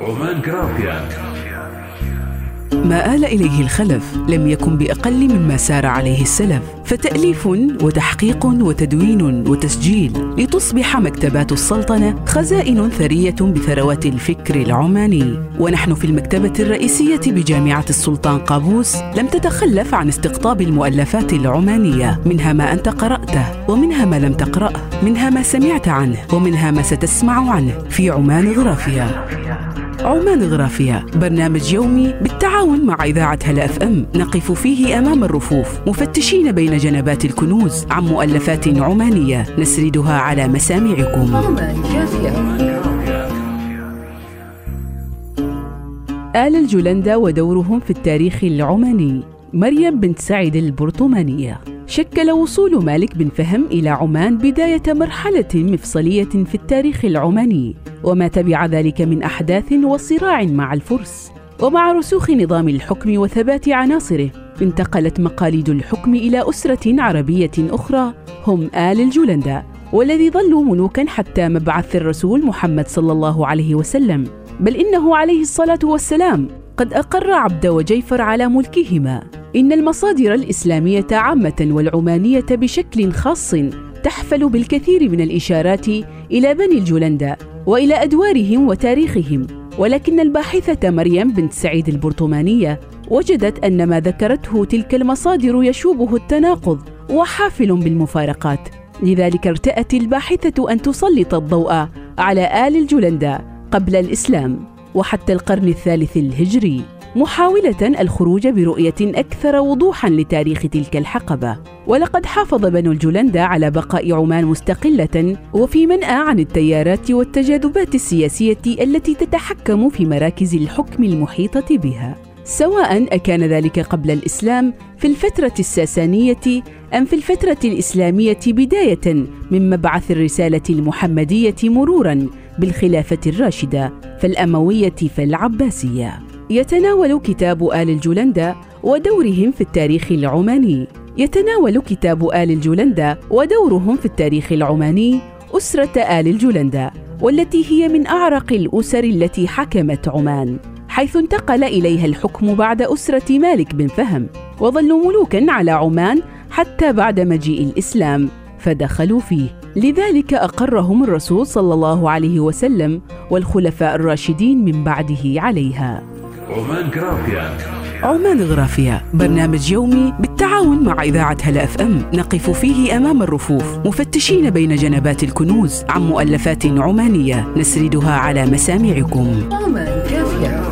عمان جرافيا ما آل إليه الخلف لم يكن بأقل مما سار عليه السلف. فتأليف وتحقيق وتدوين وتسجيل لتصبح مكتبات السلطنة خزائن ثرية بثروات الفكر العماني. ونحن في المكتبة الرئيسية بجامعة السلطان قابوس لم تتخلف عن استقطاب المؤلفات العمانية. منها ما أنت قرأته ومنها ما لم تقرأه. منها ما سمعت عنه ومنها ما ستسمع عنه في عمان غرافيا. عمان غرافيا برنامج يومي بالتعاون مع إذاعة هلا أف أم. نقف فيه أمام الرفوف مفتشين بين جنبات الكنوز عن مؤلفات عمانية. نسردها على مسامعكم. آل الجلندة ودورهم في التاريخ العماني. مريم بنت سعيد البرطمانية. شكل وصول مالك بن فهم إلى عمان بداية مرحلة مفصلية في التاريخ العماني. وما تبع ذلك من أحداث وصراع مع الفرس. ومع رسوخ نظام الحكم وثبات عناصره انتقلت مقاليد الحكم إلى أسرة عربية أخرى هم آل الجولندا والذي ظلوا ملوكا حتى مبعث الرسول محمد صلى الله عليه وسلم. بل إنه عليه الصلاة والسلام قد أقر عبد وجيفر على ملكهما. إن المصادر الإسلامية عامة والعمانية بشكل خاص تحفل بالكثير من الإشارات إلى بني الجولندا وإلى أدوارهم وتاريخهم. ولكن الباحثة مريم بنت سعيد البرطمانية وجدت أن ما ذكرته تلك المصادر يشوبه التناقض وحافل بالمفارقات. لذلك ارتأت الباحثة أن تسلط الضوء على آل الجولندا قبل الإسلام وحتى القرن الثالث الهجري. محاولة الخروج برؤية أكثر وضوحا لتاريخ تلك الحقبة. ولقد حافظ بنو الجولندا على بقاء عمان مستقلة وفي منأى عن التيارات والتجاذبات السياسية التي تتحكم في مراكز الحكم المحيطة بها. سواء أكان ذلك قبل الإسلام في الفترة الساسانية أم في الفترة الإسلامية بداية من مبعث الرسالة المحمدية مرورا بالخلافة الراشدة فالأموية فالعباسية. يتناول كتاب آل الجولندا ودورهم في التاريخ العماني. يتناول كتاب آل الجولندا ودورهم في التاريخ العماني أسرة آل الجولندا والتي هي من أعرق الأسر التي حكمت عمان حيث انتقل إليها الحكم بعد أسرة مالك بن فهم وظلوا ملوكا على عمان حتى بعد مجيء الإسلام فدخلوا فيه. لذلك أقرهم الرسول صلى الله عليه وسلم والخلفاء الراشدين من بعده عليها. عمان جرافيا عمان غرافيا. برنامج يومي بالتعاون مع إذاعة هلا أف أم. نقف فيه أمام الرفوف. مفتشين بين جنبات الكنوز عن مؤلفات عمانية. نسردها على مسامعكم. عمان كافية